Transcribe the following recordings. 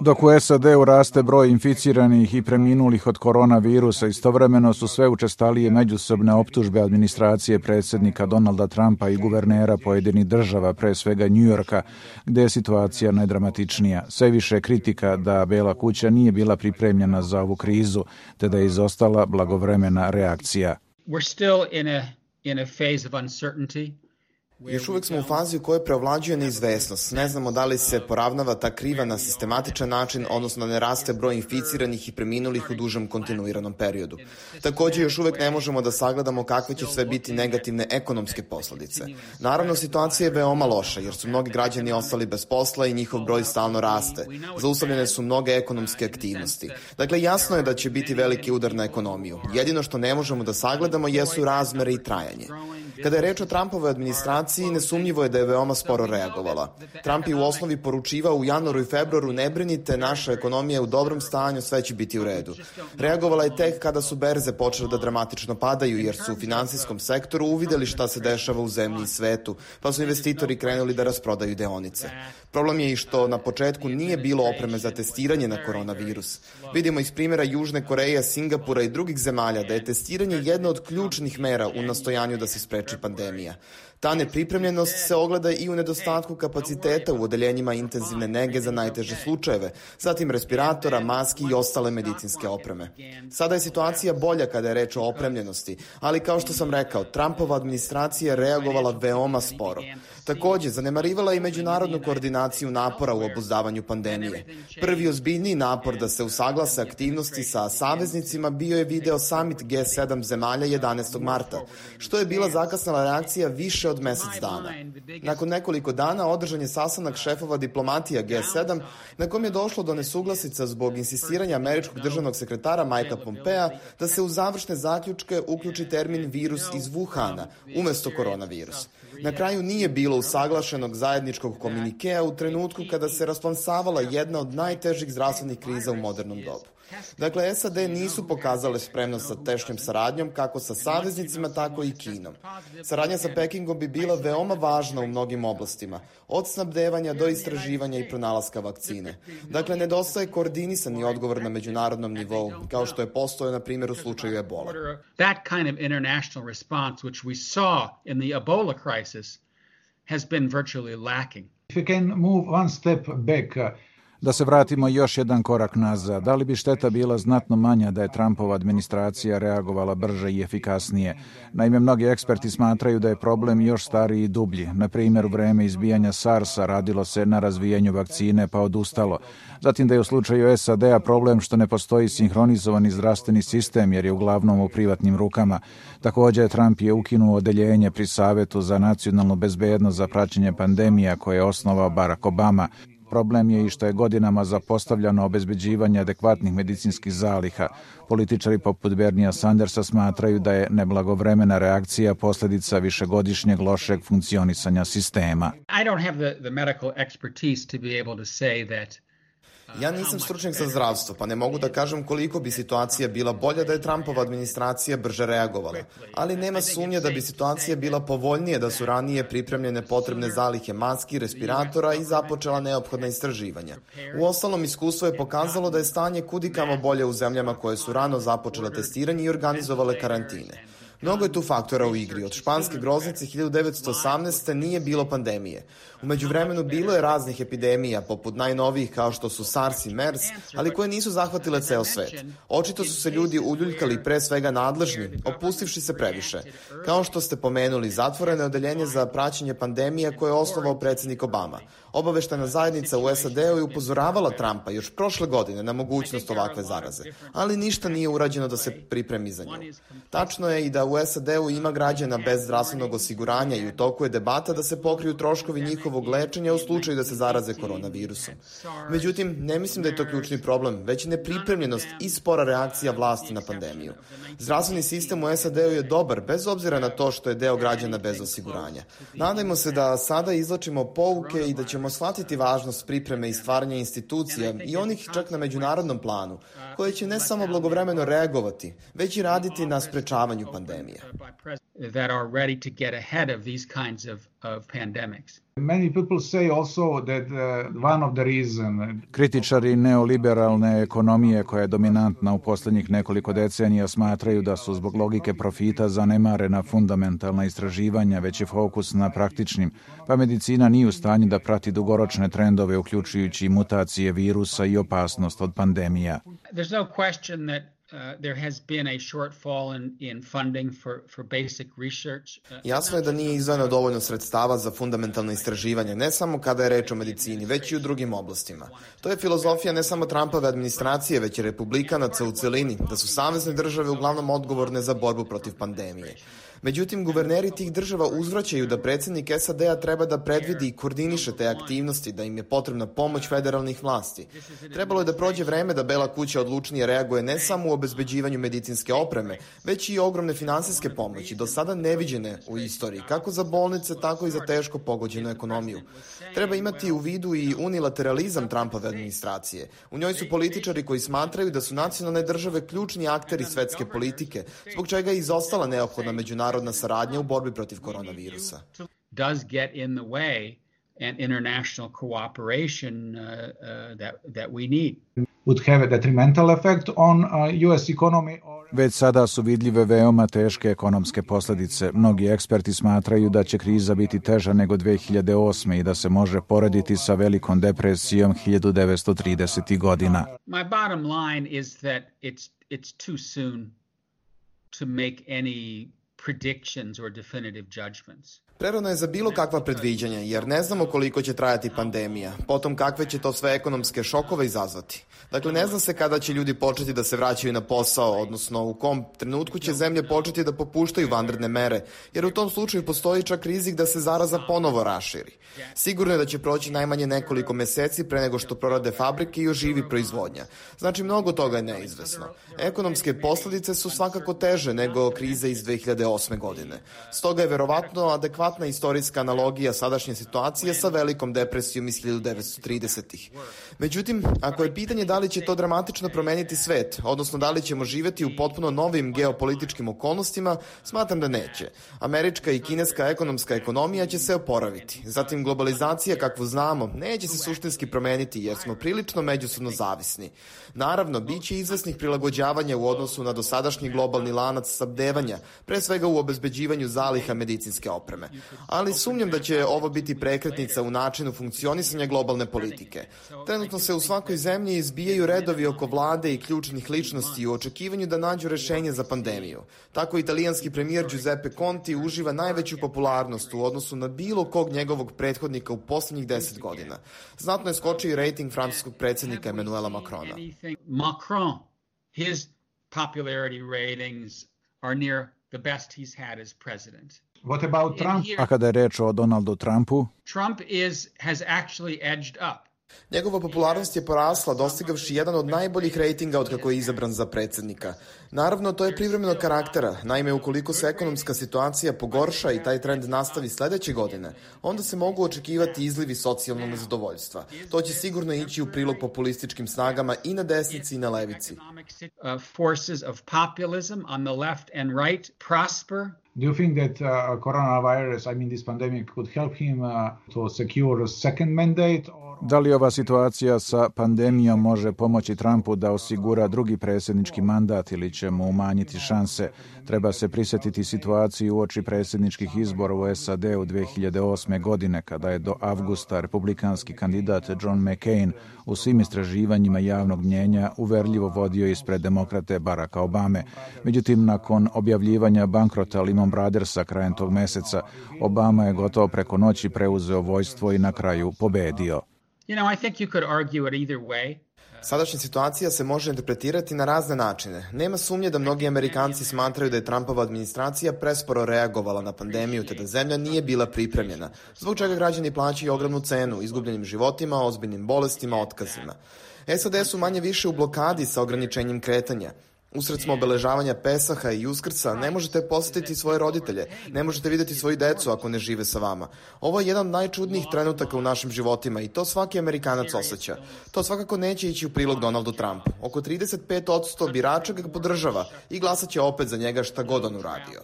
Dok u SAD-u raste broj inficiranih i preminulih od koronavirusa, istovremeno su sve učestalije međusobne optužbe administracije predsednika Donalda Trumpa i guvernera pojedinih država, pre svega Njujorka, gde je situacija najdramatičnija. Sve više kritika da Bela kuća nije bila pripremljena za ovu krizu, te da je izostala blagovremena reakcija. We're still in a, in a phase of uncertainty. Još uvek smo u fazi u kojoj preovlađuje neizvesnost. Ne znamo da li se poravnava ta kriva na sistematičan način, odnosno ne raste broj inficiranih i preminulih u dužem kontinuiranom periodu. Takođe, još uvek ne možemo da sagledamo kakve će sve biti negativne ekonomske posledice. Naravno, situacija je veoma loša, jer su mnogi građani ostali bez posla i njihov broj stalno raste. Zaustavljene su mnoge ekonomske aktivnosti. Dakle, jasno je da će biti veliki udar na ekonomiju. Jedino što ne možemo da sagledamo jesu razmere i trajanje. Kada je reč o Trumpovoj administraciji, nesumnjivo je da je veoma sporo reagovala. Trump je u osnovi poručivao u januaru i februaru ne brinite, naša ekonomija je u dobrom stanju, sve će biti u redu. Reagovala je tek kada su berze počele da dramatično padaju, jer su u finansijskom sektoru uvideli šta se dešava u zemlji i svetu, pa su investitori krenuli da rasprodaju deonice. Problem je i što na početku nije bilo opreme za testiranje na koronavirus. Vidimo iz primjera Južne Koreje, Singapura i drugih zemalja da je testiranje jedna od ključnih mera u nastojanju da se spreči pandemija. Ta nepripremljenost se ogleda i u nedostatku kapaciteta u odeljenjima intenzivne nege za najteže slučajeve, zatim respiratora, maski i ostale medicinske opreme. Sada je situacija bolja kada je reč o opremljenosti, ali kao što sam rekao, Trumpova administracija reagovala veoma sporo. Takođe, zanemarivala i međunarodnu koordinaciju napora u obuzdavanju pandemije. Prvi ozbiljniji napor da se usaglase aktivnosti sa saveznicima bio je video summit G7 zemalja 11. marta, što je bila zakasnala reakcija više od mesec dana. Nakon nekoliko dana održan je sastanak šefova diplomatija G7, na kom je došlo do nesuglasica zbog insistiranja američkog državnog sekretara Majka Pompea da se u završne zaključke uključi termin virus iz Wuhana umesto koronavirus. Na kraju nije bilo usaglašenog zajedničkog komunikea u trenutku kada se rasplansavala jedna od najtežih zdravstvenih kriza u modernom dobu. Dakle, SAD nisu pokazale spremnost sa tešnjom saradnjom kako sa saveznicima, tako i Kinom. Saradnja sa Pekingom bi bila veoma važna u mnogim oblastima, od snabdevanja do istraživanja i pronalaska vakcine. Dakle, nedostaje koordinisani odgovor na međunarodnom nivou, kao što je postoje, na primjer, u slučaju ebola. That kind of international response which we saw in the Ebola crisis has been virtually lacking. If we can move one step back, uh, Da se vratimo još jedan korak nazad. Da li bi šteta bila znatno manja da je Trumpova administracija reagovala brže i efikasnije? Naime, mnogi eksperti smatraju da je problem još stariji i dublji. Na primjer, u vreme izbijanja SARS-a radilo se na razvijenju vakcine pa odustalo. Zatim da je u slučaju SAD-a problem što ne postoji sinhronizovani zdravstveni sistem jer je uglavnom u privatnim rukama. Takođe, Trump je ukinuo odeljenje pri Savetu za nacionalnu bezbednost za praćenje pandemija koje je osnovao Barack Obama. Problem je i što je godinama zapostavljano obezbeđivanje adekvatnih medicinskih zaliha. Političari poput Bernija Sandersa smatraju da je neblagovremena reakcija posledica višegodišnjeg lošeg funkcionisanja sistema. I don't have the, the medical expertise to be able to say that Ja nisam stručnjak za zdravstvo, pa ne mogu da kažem koliko bi situacija bila bolja da je Trumpova administracija brže reagovala. Ali nema sumnje da bi situacija bila povoljnije da su ranije pripremljene potrebne zalihe maski, respiratora i započela neophodna istraživanja. U ostalom, iskustvo je pokazalo da je stanje kudikamo bolje u zemljama koje su rano započele testiranje i organizovale karantine. Mnogo je tu faktora u igri. Od španske groznice 1918. nije bilo pandemije. Umeđu vremenu bilo je raznih epidemija, poput najnovijih kao što su SARS i MERS, ali koje nisu zahvatile ceo svet. Očito su se ljudi uljuljkali pre svega nadležni, opustivši se previše. Kao što ste pomenuli, zatvoreno je odeljenje za praćenje pandemije koje je osnovao predsednik Obama. Obaveštana zajednica u SAD-u je upozoravala Trumpa još prošle godine na mogućnost ovakve zaraze, ali ništa nije urađeno da se pripremi za nju. Tačno je i da u SAD-u ima građana bez zdravstvenog osiguranja i u toku je debata da se pokriju troškovi njihovog lečenja u slučaju da se zaraze koronavirusom. Međutim, ne mislim da je to ključni problem, već nepripremljenost i spora reakcija vlasti na pandemiju. Zdravstveni sistem u SAD-u je dobar, bez obzira na to što je deo građana bez osiguranja. Nadajmo se da sada izlačimo pouke i da ćemo shvatiti važnost pripreme i stvaranja institucija i onih čak na međunarodnom planu, koje će ne samo blagovremeno reagovati, već i raditi na sprečavanju pandemije pandemije. That are ready to get ahead of these kinds of, of pandemics. Many people say also that uh, one of the reason... Kritičari neoliberalne ekonomije koja je dominantna u poslednjih nekoliko decenija smatraju da su zbog logike profita zanemarena fundamentalna istraživanja, već je fokus na praktičnim, pa medicina nije u stanju da prati dugoročne trendove uključujući mutacije virusa i opasnost od pandemija. There's no question that Uh, there has been a shortfall in, in funding for, for basic research. Uh, Jasno je da nije izdvojeno dovoljno sredstava za fundamentalne istraživanje, ne samo kada je reč o medicini, već i u drugim oblastima. To je filozofija ne samo Trumpove administracije, već i republikanaca u celini, da su savezne države uglavnom odgovorne za borbu protiv pandemije. Međutim, guverneri tih država uzvraćaju da predsednik SAD-a treba da predvidi i koordiniše te aktivnosti, da im je potrebna pomoć federalnih vlasti. Trebalo je da prođe vreme da Bela kuća odlučnije reaguje ne samo u obezbeđivanju medicinske opreme, već i ogromne finansijske pomoći, do sada neviđene u istoriji, kako za bolnice, tako i za teško pogođenu ekonomiju. Treba imati u vidu i unilateralizam Trumpove administracije. U njoj su političari koji smatraju da su nacionalne države ključni akteri svetske politike, zbog čega je izostala neophodna međunarodna međunarodna saradnja u borbi protiv koronavirusa. Does get in the way and international cooperation uh, uh, that, that we need. Would have a detrimental effect on uh, US economy or... Već sada su vidljive veoma teške ekonomske posledice. Mnogi eksperti smatraju da će kriza biti teža nego 2008. i da se može porediti sa velikom depresijom 1930. godina. My bottom line is that it's, it's too soon to make any predictions or definitive judgments. Prerano je za bilo kakva predviđanja, jer ne znamo koliko će trajati pandemija, potom kakve će to sve ekonomske šokove izazvati. Dakle, ne zna se kada će ljudi početi da se vraćaju na posao, odnosno u kom trenutku će zemlje početi da popuštaju vanredne mere, jer u tom slučaju postoji čak rizik da se zaraza ponovo raširi. Sigurno je da će proći najmanje nekoliko meseci pre nego što prorade fabrike i oživi proizvodnja. Znači, mnogo toga je neizvesno. Ekonomske posledice su svakako teže nego krize iz 2008. godine. Stoga je verovatno adekvatno verovatna istorijska analogija sadašnje situacije sa velikom depresijom iz 1930-ih. Međutim, ako je pitanje da li će to dramatično promeniti svet, odnosno da li ćemo živeti u potpuno novim geopolitičkim okolnostima, smatram da neće. Američka i kineska ekonomska ekonomija će se oporaviti. Zatim, globalizacija, kakvu znamo, neće se suštinski promeniti jer smo prilično međusobno zavisni. Naravno, bit će izvesnih prilagođavanja u odnosu na dosadašnji globalni lanac sabdevanja, pre svega u obezbeđivanju zaliha medicinske opreme ali sumnjam da će ovo biti prekretnica u načinu funkcionisanja globalne politike. Trenutno se u svakoj zemlji izbijaju redovi oko vlade i ključnih ličnosti u očekivanju da nađu rešenje za pandemiju. Tako italijanski premijer Giuseppe Conti uživa najveću popularnost u odnosu na bilo kog njegovog prethodnika u poslednjih deset godina. Znatno je skočio i rejting francuskog predsednika Emanuela Macrona. Macron, his popularity ratings are near the best he's had as president. What about Trump? A kada je reč o Donaldu Trumpu? Trump is, has actually edged up. Njegova popularnost je porasla, dostigavši jedan od najboljih rejtinga od kako je izabran za predsednika. Naravno, to je privremeno karaktera. Naime, ukoliko se ekonomska situacija pogorša i taj trend nastavi sledeće godine, onda se mogu očekivati izlivi socijalnog nezadovoljstva. To će sigurno ići u prilog populističkim snagama i na desnici i na levici. Uh, forces of populism on the left and right prosper Do you think that uh, coronavirus, I mean this pandemic, could help him uh, to secure a second mandate? Or... Da li ova situacija sa pandemijom može pomoći Trumpu da osigura drugi predsjednički mandat ili će mu umanjiti šanse? Treba se prisetiti situaciju u oči predsjedničkih izbora u SAD u 2008. godine, kada je do avgusta republikanski kandidat John McCain u svim istraživanjima javnog mnjenja uverljivo vodio ispred demokrate Baracka Obame. Međutim, nakon objavljivanja bankrota Lehman Brothersa krajem tog meseca, Obama je gotovo preko noći preuzeo vojstvo i na kraju pobedio. You know, I think you could argue it either way. Sadašnja situacija se može interpretirati na razne načine. Nema sumnje da mnogi Amerikanci smatraju da je Trumpova administracija presporo reagovala na pandemiju te da zemlja nije bila pripremljena, zbog čega građani plaćaju ogromnu cenu, izgubljenim životima, ozbiljnim bolestima, otkazima. SAD su manje više u blokadi sa ograničenjem kretanja. Usred smo obeležavanja Pesaha i Uskrsa ne možete posetiti svoje roditelje, ne možete videti svoju decu ako ne žive sa vama. Ovo je jedan od najčudnijih trenutaka u našim životima i to svaki Amerikanac osjeća. To svakako neće ići u prilog Donaldu Trumpu. Oko 35% birača ga podržava i glasaće opet za njega šta god on uradio.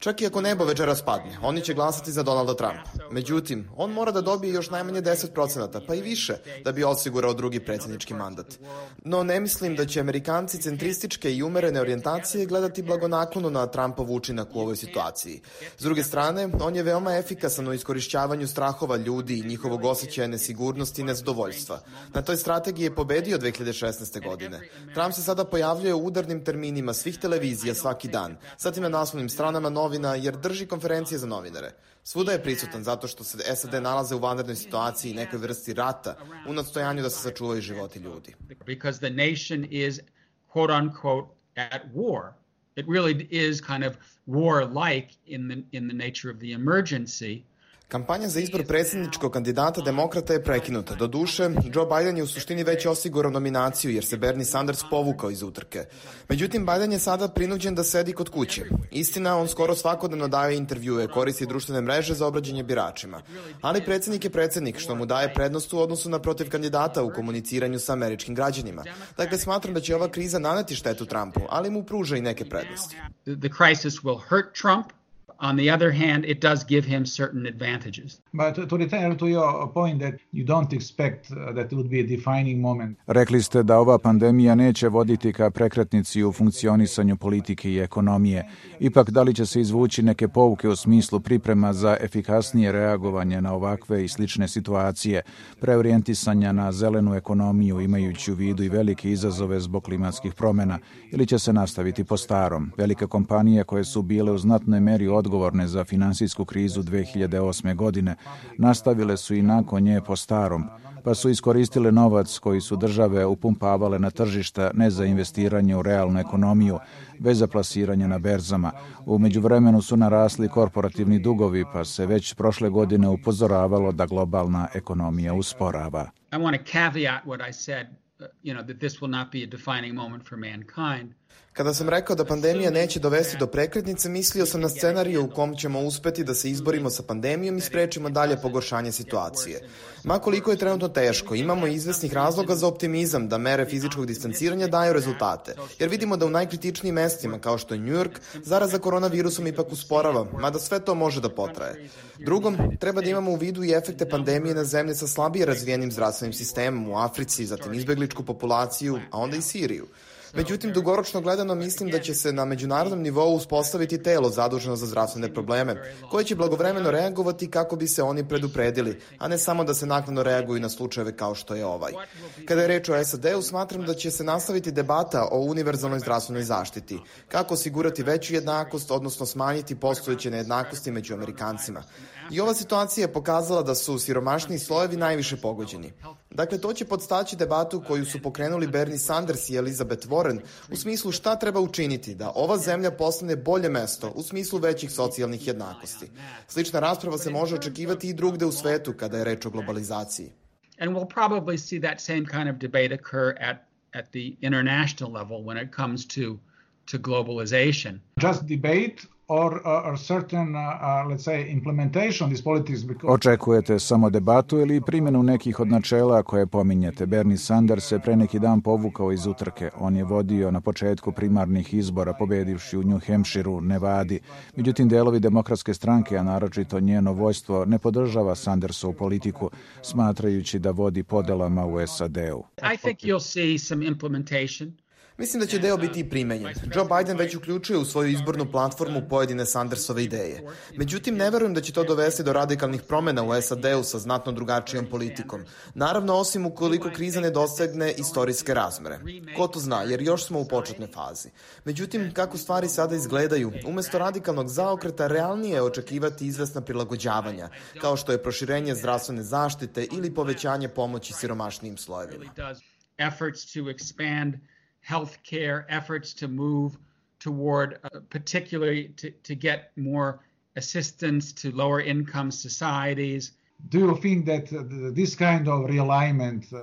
Čak i ako nebo večeras padne, oni će glasati za Donalda Trumpa. Međutim, on mora da dobije još najmanje 10%, pa i više, da bi osigurao drugi predsjednički mandat. No ne mislim da će Amerikanci centrističke i umerene orijentacije gledati blagonaklono na Trumpov učinak u ovoj situaciji. S druge strane, on je veoma efikasan u iskorišćavanju strahova ljudi i njihovog osjećaja nesigurnosti i nezadovoljstva. Na toj strategiji je pobedio 2016. godine. Trump se sada pojavljuje u udarnim terminima svih televizija svaki dan, zatim na naslovnim stranama novina jer drži konferencije za novinare. Svuda je prisutan zato što se SAD nalaze u vanrednoj situaciji i nekoj vrsti rata u nadstojanju da se sačuvaju životi ljudi. Because the nation is quote unquote at war. It really is kind of war-like in the, in the nature of the emergency. Kampanja za izbor predsjedničkog kandidata demokrata je prekinuta. Do duše, Joe Biden je u suštini već osigurao nominaciju jer se Bernie Sanders povukao iz utrke. Međutim, Biden je sada prinuđen da sedi kod kuće. Istina, on skoro svakodnevno daje intervjue, koristi društvene mreže za obrađenje biračima. Ali predsjednik je predsjednik, što mu daje prednost u odnosu na protiv kandidata u komuniciranju sa američkim građanima. Dakle, smatram da će ova kriza naneti štetu Trumpu, ali mu pruža i neke prednosti. The crisis will hurt Trump, On the other hand, it does give him certain advantages. But to return to your point that you don't expect uh, that it would be a defining moment. Rekli ste da ova pandemija neće voditi ka prekretnici u funkcionisanju politike i ekonomije. Ipak, da li će se izvući neke pouke u smislu priprema za efikasnije reagovanje na ovakve i slične situacije, preorijentisanja na zelenu ekonomiju imajući u vidu i velike izazove zbog klimatskih promena, ili će se nastaviti po starom? Velike kompanije koje su bile u znatnoj meri odgovorne odgovorne za finansijsku krizu 2008. godine nastavile su i nakon nje po starom, pa su iskoristile novac koji su države upumpavale na tržišta ne za investiranje u realnu ekonomiju, već za plasiranje na berzama. U međuvremenu su narasli korporativni dugovi, pa se već prošle godine upozoravalo da globalna ekonomija usporava. I want to caveat what I said, uh, you know, that this will not be a defining moment for mankind. Kada sam rekao da pandemija neće dovesti do prekretnice, mislio sam na scenariju u kom ćemo uspeti da se izborimo sa pandemijom i sprečimo dalje pogoršanje situacije. Makoliko je trenutno teško, imamo izvesnih razloga za optimizam da mere fizičkog distanciranja daju rezultate, jer vidimo da u najkritičnijim mestima, kao što je New York, zaraza koronavirusom ipak usporava, mada sve to može da potraje. Drugom, treba da imamo u vidu i efekte pandemije na zemlje sa slabije razvijenim zdravstvenim sistemom u Africi, zatim izbegličku populaciju, a onda i Siriju. Međutim, dugoročno gledano mislim da će se na međunarodnom nivou uspostaviti telo zaduženo za zdravstvene probleme, koje će blagovremeno reagovati kako bi se oni predupredili, a ne samo da se naknadno reaguju na slučajeve kao što je ovaj. Kada je reč o SAD-u, smatram da će se nastaviti debata o univerzalnoj zdravstvenoj zaštiti, kako osigurati veću jednakost, odnosno smanjiti postojeće nejednakosti među Amerikancima. I ova situacija je pokazala da su siromašniji slojevi najviše pogođeni. Dakle, to će podstaći debatu koju su pokrenuli Bernie Sanders i Elizabeth Warren u smislu šta treba učiniti da ova zemlja postane bolje mesto u smislu većih socijalnih jednakosti. Slična rasprava se može očekivati i drugde u svetu kada je reč o globalizaciji. And we'll probably see that same kind of debate occur at, at the international level when it comes to, to globalization. Just debate or, or certain, uh, let's say, implementation of these politics because... Očekujete samo debatu ili primjenu nekih od načela koje pominjete. Bernie Sanders se pre neki dan povukao iz utrke. On je vodio na početku primarnih izbora, pobedivši u New Hampshireu, Nevadi. Međutim, delovi demokratske stranke, a naročito njeno vojstvo, ne podržava Sandersovu politiku, smatrajući da vodi podelama u SAD-u. I think you'll see some implementation Mislim da će deo biti primenjen. Joe Biden već uključuje u svoju izbornu platformu pojedine Sandersove ideje. Međutim, ne verujem da će to dovesti do radikalnih promena u SAD-u sa znatno drugačijom politikom. Naravno, osim ukoliko kriza ne dosegne istorijske razmere. Ko to zna, jer još smo u početnoj fazi. Međutim, kako stvari sada izgledaju, umesto radikalnog zaokreta, realnije je očekivati izvesna prilagođavanja, kao što je proširenje zdravstvene zaštite ili povećanje pomoći siromašnijim slojevima. Efforts to expand healthcare efforts to move toward, uh, particularly to, to get more assistance to lower income societies.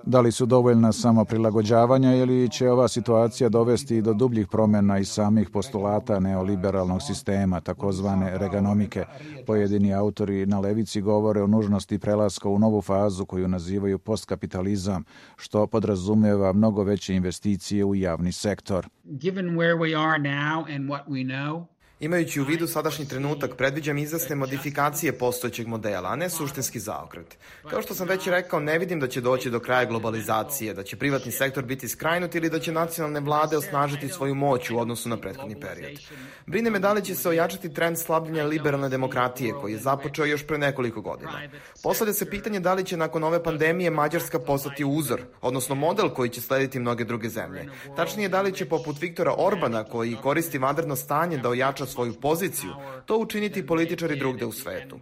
Da li su dovoljna samo prilagođavanja ili će ova situacija dovesti do dubljih promjena i samih postulata neoliberalnog sistema, takozvane reganomike? Pojedini autori na levici govore o nužnosti prelaska u novu fazu koju nazivaju postkapitalizam, što podrazumeva mnogo veće investicije u javni sektor. Given where we are now and what we know, Imajući u vidu sadašnji trenutak, predviđam izasne modifikacije postojećeg modela, a ne suštinski zaokret. Kao što sam već rekao, ne vidim da će doći do kraja globalizacije, da će privatni sektor biti skrajnut ili da će nacionalne vlade osnažiti svoju moć u odnosu na prethodni period. Brine me da li će se ojačati trend slabljenja liberalne demokratije, koji je započeo još pre nekoliko godina. Postavlja se pitanje da li će nakon ove pandemije Mađarska postati uzor, odnosno model koji će slediti mnoge druge zemlje. Tačnije, da li će poput Viktora Orbana, koji koristi vanredno stanje da ojača svoju poziciju, to učiniti političari drugde u svetu.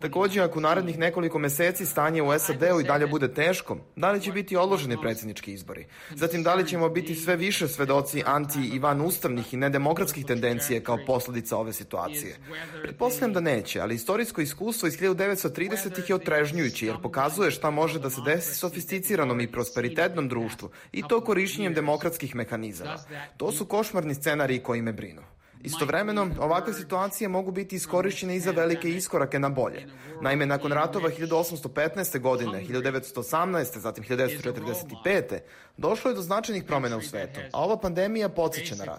Takođe, ako u narednih nekoliko meseci stanje u SAD-u i dalje bude teško, da li će biti odloženi predsjednički izbori? Zatim, da li ćemo biti sve više svedoci anti- i van ustavnih i nedemokratskih tendencije kao posledica ove situacije? Pretpostavljam da neće, ali istorijsko iskustvo iz 1930-ih je otrežnjujući jer pokazuje šta može da se desi sofisticiranom i prosperitetnom društvu i to korišćenjem demokratskih mehanizama. To su košmarni scenariji koji me brinu. Istovremeno, ovakve situacije mogu biti iskorišćene i za velike iskorake na bolje. Naime, nakon ratova 1815. godine, 1918. zatim 1945. došlo je do značajnih promjena u svetu, a ova pandemija podsjeća na rat.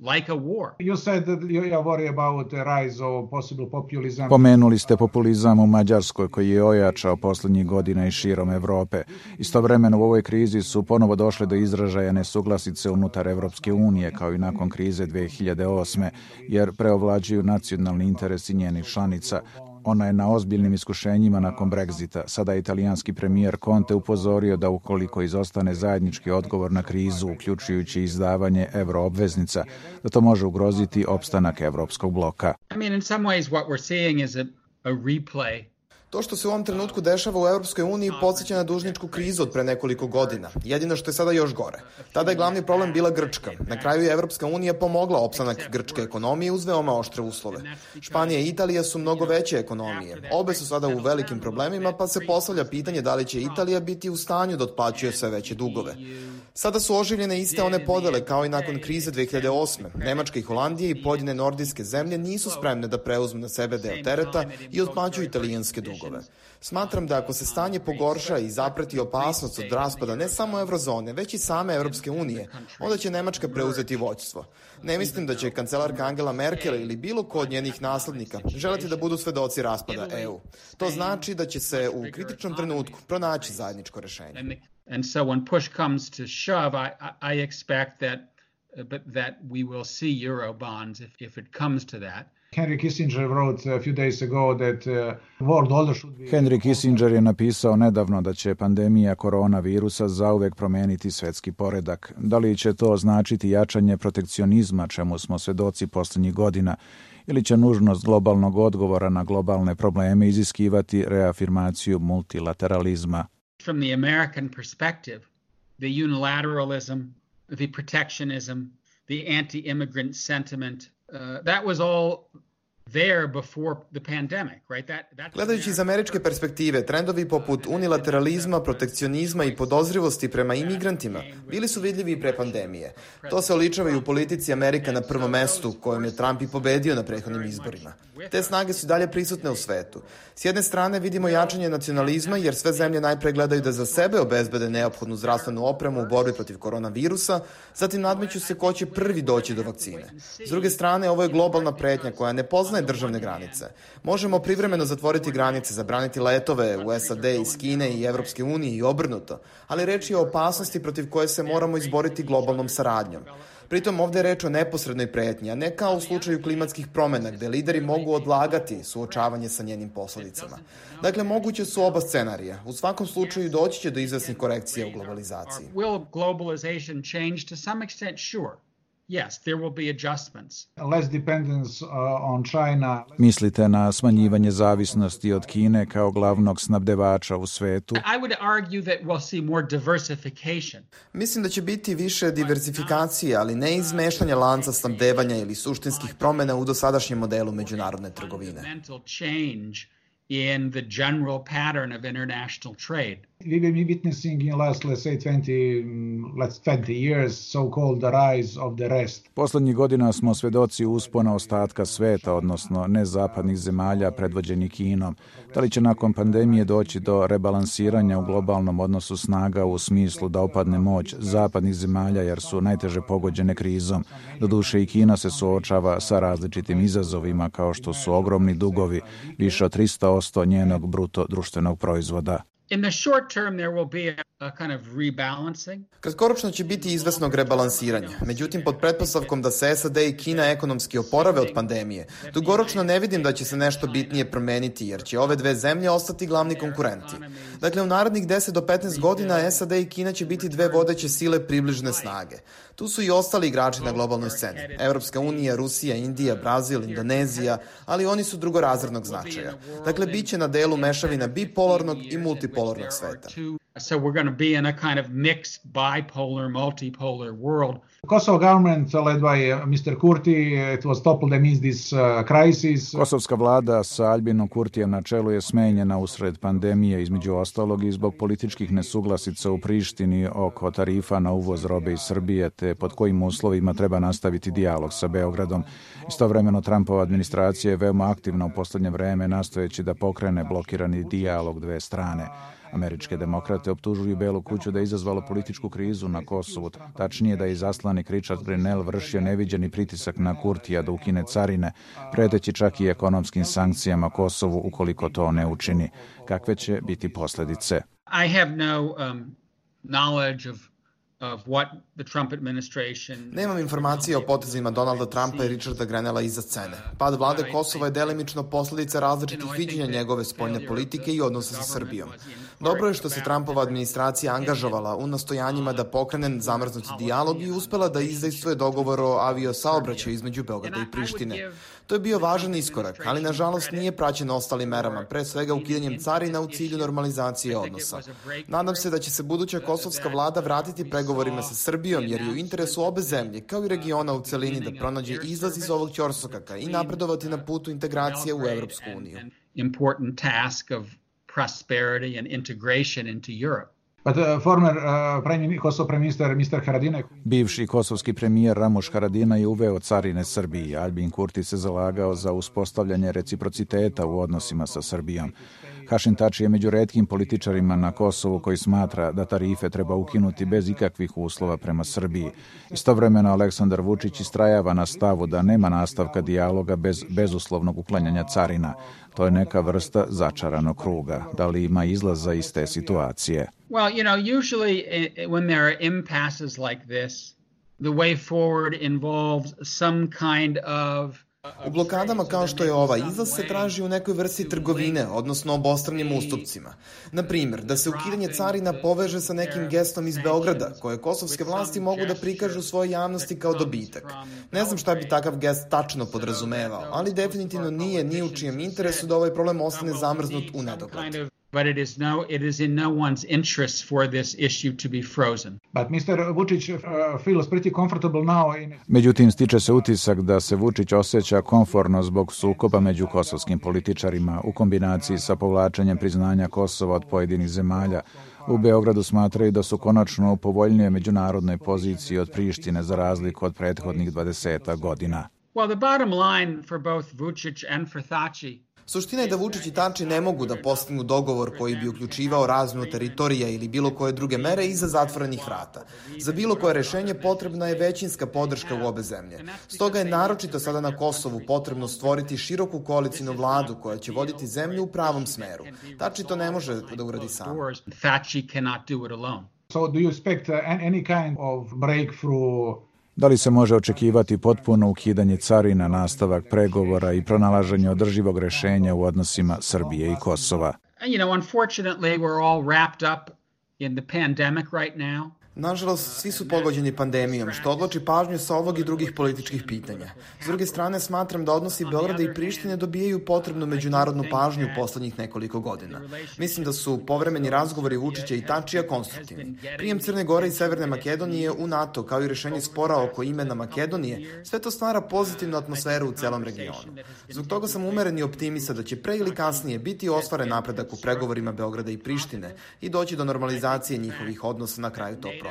Like a war. You said that you are worried about the rise of possible populism. Pomenuli ste populizam u Mađarskoj koji je ojačao poslednjih godina i širom Evrope. Istovremeno u ovoj krizi su ponovo došle do izražaja nesuglasice unutar Evropske unije kao i nakon krize 2008. jer preovlađuju nacionalni interesi njenih članica. Ona je na ozbiljnim iskušenjima nakon Brexita. Sada je italijanski premijer Conte upozorio da ukoliko izostane zajednički odgovor na krizu, uključujući izdavanje euroobveznica, da to može ugroziti opstanak evropskog bloka. I mean, in some ways what we're seeing is a, a replay To što se u ovom trenutku dešava u Europskoj uniji podsjeća na dužničku krizu od pre nekoliko godina. Jedino što je sada još gore. Tada je glavni problem bila Grčka. Na kraju je Evropska unija pomogla opstanak grčke ekonomije uz veoma oštre uslove. Španija i Italija su mnogo veće ekonomije. Obe su sada u velikim problemima, pa se postavlja pitanje da li će Italija biti u stanju da otplaćuje sve veće dugove. Sada su oživljene iste one podele kao i nakon krize 2008. Nemačka i Holandija i pojedine nordijske zemlje nisu spremne da preuzmu na sebe deo tereta i otplaćuju italijanske dugove. Smatram da ako se stanje pogorša i zapreti opasnost od raspada ne samo eurozone, već i same Evropske unije, onda će Nemačka preuzeti voćstvo. Ne mislim da će kancelarka Angela Merkel ili bilo ko od njenih naslednika želeti da budu svedoci raspada EU. To znači da će se u kritičnom trenutku pronaći zajedničko rešenje. And so when push comes to shove, I, I expect that, uh, that we will see euro bonds if, if it comes to that. Henry Kissinger wrote a few days ago that uh, world order should be... Henry Kissinger je napisao nedavno da će pandemija koronavirusa zauvek promeniti svetski poredak. Da li će to značiti jačanje protekcionizma, čemu smo svedoci poslednjih godina, ili će nužnost globalnog odgovora na globalne probleme iziskivati reafirmaciju multilateralizma? from the American perspective, the unilateralism, the protectionism, the anti immigrant sentiment, uh, that was all Gledajući iz američke perspektive, trendovi poput unilateralizma, protekcionizma i podozrivosti prema imigrantima bili su vidljivi pre pandemije. To se oličava i u politici Amerika na prvom mestu, kojom je Trump i pobedio na prethodnim izborima. Te snage su dalje prisutne u svetu. S jedne strane vidimo jačanje nacionalizma, jer sve zemlje najpre gledaju da za sebe obezbede neophodnu zdravstvenu opremu u borbi protiv koronavirusa, zatim nadmeću se ko će prvi doći do vakcine. S druge strane, ovo je globalna pretnja koja ne poznaje poznaje državne granice. Možemo privremeno zatvoriti granice, zabraniti letove u SAD iz Kine i Evropske unije i obrnuto, ali reč je o opasnosti protiv koje se moramo izboriti globalnom saradnjom. Pritom ovde je reč o neposrednoj pretnji, a ne kao u slučaju klimatskih promena, gde lideri mogu odlagati suočavanje sa njenim posledicama. Dakle, moguće su oba scenarija. U svakom slučaju doći će do izvesnih korekcija u globalizaciji. Will globalization change to some extent? Sure yes, there will be adjustments. Less dependence uh, on China. Mislite na smanjivanje zavisnosti od Kine kao glavnog snabdevača u svetu? I would argue that we'll see more diversification. Mislim da će biti više diversifikacije, ali ne izmeštanja lanca snabdevanja ili suštinskih promena u dosadašnjem modelu međunarodne trgovine. change in the general pattern of international trade. We've been witnessing in last, let's say, 20, let's 20 years, so-called the rise of the rest. Poslednjih godina smo svedoci uspona ostatka sveta, odnosno nezapadnih zemalja predvođeni Kinom. Da li će nakon pandemije doći do rebalansiranja u globalnom odnosu snaga u smislu da opadne moć zapadnih zemalja jer su najteže pogođene krizom? Doduše i Kina se suočava sa različitim izazovima kao što su ogromni dugovi, više od 300% njenog bruto društvenog proizvoda. In the short term, there will be a, kind of rebalancing. Kratkoročno će biti izvesnog rebalansiranja. Međutim, pod pretpostavkom da se SAD i Kina ekonomski oporave od pandemije, dugoročno ne vidim da će se nešto bitnije promeniti, jer će ove dve zemlje ostati glavni konkurenti. Dakle, u narednih 10 do 15 godina SAD i Kina će biti dve vodeće sile približne snage. Tu su i ostali igrači na globalnoj sceni. Evropska unija, Rusija, Indija, Brazil, Indonezija, ali oni su drugorazrednog značaja. Dakle, bit će na delu mešavina bipolarnog i multipolarnog sveta. So we're going to be in a kind of mixed bipolar, multipolar world. Kosovo government led by uh, Mr. Kurti, it was toppled amidst this uh, crisis. Kosovska vlada sa Albinom Kurtijem na čelu je smenjena usred pandemije između ostalog i zbog političkih nesuglasica u Prištini oko tarifa na uvoz robe iz Srbije te pod kojim uslovima treba nastaviti dijalog sa Beogradom. Istovremeno Trumpova administracija je veoma aktivna u poslednje vreme nastojeći da pokrene blokirani dijalog dve strane. Američke demokrate optužuju Belu kuću da je izazvalo političku krizu na Kosovu, tačnije da je izaslanik Richard Grenell vršio neviđeni pritisak na Kurtija da ukine carine, preteći čak i ekonomskim sankcijama Kosovu ukoliko to ne učini. Kakve će biti posledice? I have no um, knowledge of Nemam informacije o potezima Donalda Trumpa i Richarda Grenella iza scene. Pad vlade Kosova je delimično posledica različitih viđenja njegove spoljne politike i odnosa sa Srbijom. Dobro je što se Trumpova administracija angažovala u nastojanjima da pokrene zamrznuti dijalog i uspela da izdejstvuje dogovor o avio saobraćaju između Beograda i Prištine. To je bio važan iskorak, ali nažalost nije praćen ostalim merama, pre svega ukidanjem carina u cilju normalizacije odnosa. Nadam se da će se buduća kosovska vlada vratiti pregovorima sa Srbijom, jer je u interesu obe zemlje, kao i regiona u celini, da pronađe izlaz iz ovog ćorsokaka i napredovati na putu integracije u Evropsku uniju. Important task of prosperity and integration into Europe. Minister Mr. Haradinaj Bivši kosovski premijer Ramoš Haradina je uveo carine Srbiji. Albin Kurti se zalagao za uspostavljanje reciprociteta u odnosima sa Srbijom. Hašin Tači je među redkim političarima na Kosovu koji smatra da tarife treba ukinuti bez ikakvih uslova prema Srbiji. Istovremeno Aleksandar Vučić istrajava na stavu da nema nastavka dijaloga bez bezuslovnog uklanjanja carina. To je neka vrsta začaranog kruga. Da li ima izlaza iz te situacije? Well, you know, usually eh, when there are impasses like this, the way forward involves some kind of U blokadama kao što je ova, izlaz se traži u nekoj vrsti trgovine, odnosno obostranim ustupcima. Na primer, da se ukidanje carina poveže sa nekim gestom iz Beograda, koje kosovske vlasti mogu da prikažu svoje javnosti kao dobitak. Ne znam šta bi takav gest tačno podrazumevao, ali definitivno nije ni u čijem interesu da ovaj problem ostane zamrznut u nedogled but it is no it is in no one's interest for this issue to be frozen. But Mr. Vučić uh, feels pretty comfortable now in Međutim stiče se utisak da se Vučić osjeća komforno zbog sukoba među kosovskim političarima u kombinaciji sa povlačenjem priznanja Kosova od pojedinih zemalja. U Beogradu smatraju da su konačno u povoljnije međunarodnoj poziciji od Prištine za razliku od prethodnih 20 godina. Well, the bottom line for both Vučić and for Thaci Suština je da Vučić i Tači ne mogu da postignu dogovor koji bi uključivao razmenu teritorija ili bilo koje druge mere iza zatvorenih vrata. Za bilo koje rešenje potrebna je većinska podrška u obe zemlje. Stoga je naročito sada na Kosovu potrebno stvoriti široku koalicijnu vladu koja će voditi zemlju u pravom smeru. Tači to ne može da uradi sam. So do you expect uh, any kind of breakthrough Da li se može očekivati potpuno ukidanje carina, nastavak pregovora i pronalaženje održivog rešenja u odnosima Srbije i Kosova? You know, unfortunately, we're all wrapped up in the pandemic right now. Nažalost, svi su pogođeni pandemijom, što odloči pažnju sa ovog i drugih političkih pitanja. S druge strane, smatram da odnosi Beograda i Prištine dobijaju potrebnu međunarodnu pažnju u poslednjih nekoliko godina. Mislim da su povremeni razgovori Vučića i Tačija konstruktivni. Prijem Crne Gore i Severne Makedonije u NATO, kao i rešenje spora oko imena Makedonije, sve to stvara pozitivnu atmosferu u celom regionu. Zbog toga sam umeren i optimista da će pre ili kasnije biti ostvaren napredak u pregovorima Beograda i Prištine i doći do normalizacije njihovih odnosa na kraju tog.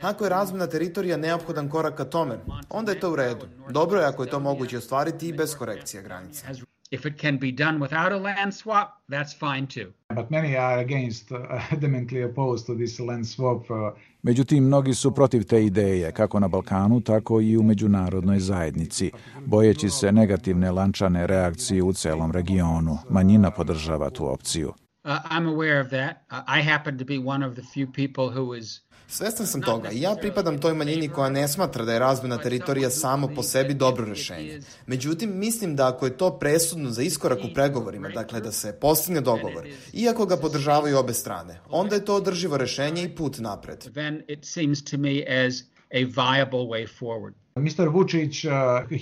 Ako je razmena teritorija neophodan korak ka tome, onda je to u redu. Dobro je ako je to moguće ostvariti i bez korekcija granica. If it can be done without a land swap, that's fine too. But many are against, uh, adamantly opposed to this land swap. Uh... Međutim, mnogi su protiv te ideje, kako na Balkanu, tako i u međunarodnoj zajednici, bojeći se negativne lančane reakcije u celom regionu. Manjina podržava tu opciju. Uh, I'm aware of that. Uh, I happen to be one of the few people who is Svestan sam toga i ja pripadam toj manjini koja ne smatra da je razmena teritorija samo po sebi dobro rešenje. Međutim, mislim da ako je to presudno za iskorak u pregovorima, dakle da se postigne dogovor, iako ga podržavaju obe strane, onda je to održivo rešenje i put napred. A viable way forward. Mr. Vučić, uh,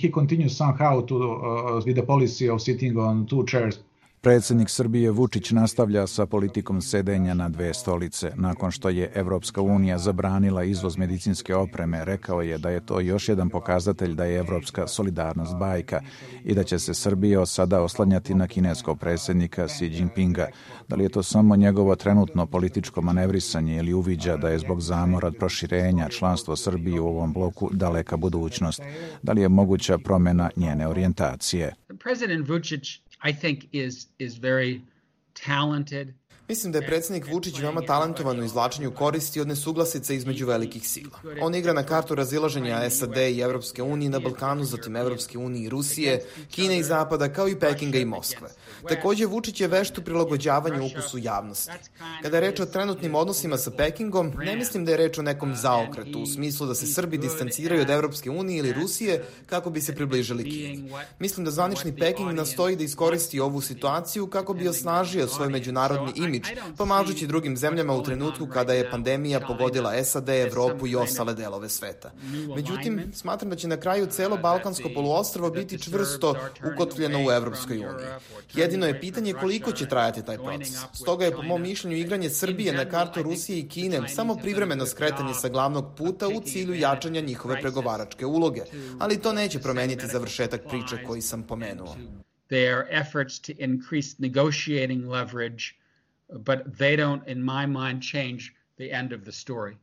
he continues somehow to, uh, with the policy of sitting on two chairs Predsednik Srbije Vučić nastavlja sa politikom sedenja na dve stolice. Nakon što je Evropska unija zabranila izvoz medicinske opreme, rekao je da je to još jedan pokazatelj da je evropska solidarnost bajka i da će se Srbija sada oslanjati na kineskog predsednika Xi Jinpinga. Da li je to samo njegovo trenutno političko manevrisanje ili uviđa da je zbog zamora od proširenja članstvo Srbije u ovom bloku daleka budućnost? Da li je moguća promena njene orijentacije? President Vučić I think is is very talented Mislim da je predsednik Vučić veoma talentovan u izvlačenju koristi od nesuglasica između velikih sila. On igra na kartu razilaženja SAD i Evropske unije na Balkanu, zatim Evropske unije i Rusije, Kine i Zapada, kao i Pekinga i Moskve. Takođe, Vučić je vešt u prilagođavanju ukusu javnosti. Kada je reč o trenutnim odnosima sa Pekingom, ne mislim da je reč o nekom zaokretu, u smislu da se Srbi distanciraju od Evropske unije ili Rusije kako bi se približili Kini. Mislim da zvanični Peking nastoji da iskoristi ovu situaciju kako bi osnažio svoj međunarodni imidž pomažući drugim zemljama u trenutku kada je pandemija pogodila SAD, Evropu i ostale delove sveta. Međutim, smatram da će na kraju celo Balkansko poluostrvo biti čvrsto ukotljeno u Evropskoj uniji. Jedino je pitanje koliko će trajati taj proces. Stoga je po mom mišljenju igranje Srbije na kartu Rusije i Kine samo privremeno skretanje sa glavnog puta u cilju jačanja njihove pregovaračke uloge, ali to neće promeniti završetak priče koji sam pomenuo. Their efforts to increase negotiating leverage but they don't, in my mind, change the end of the story.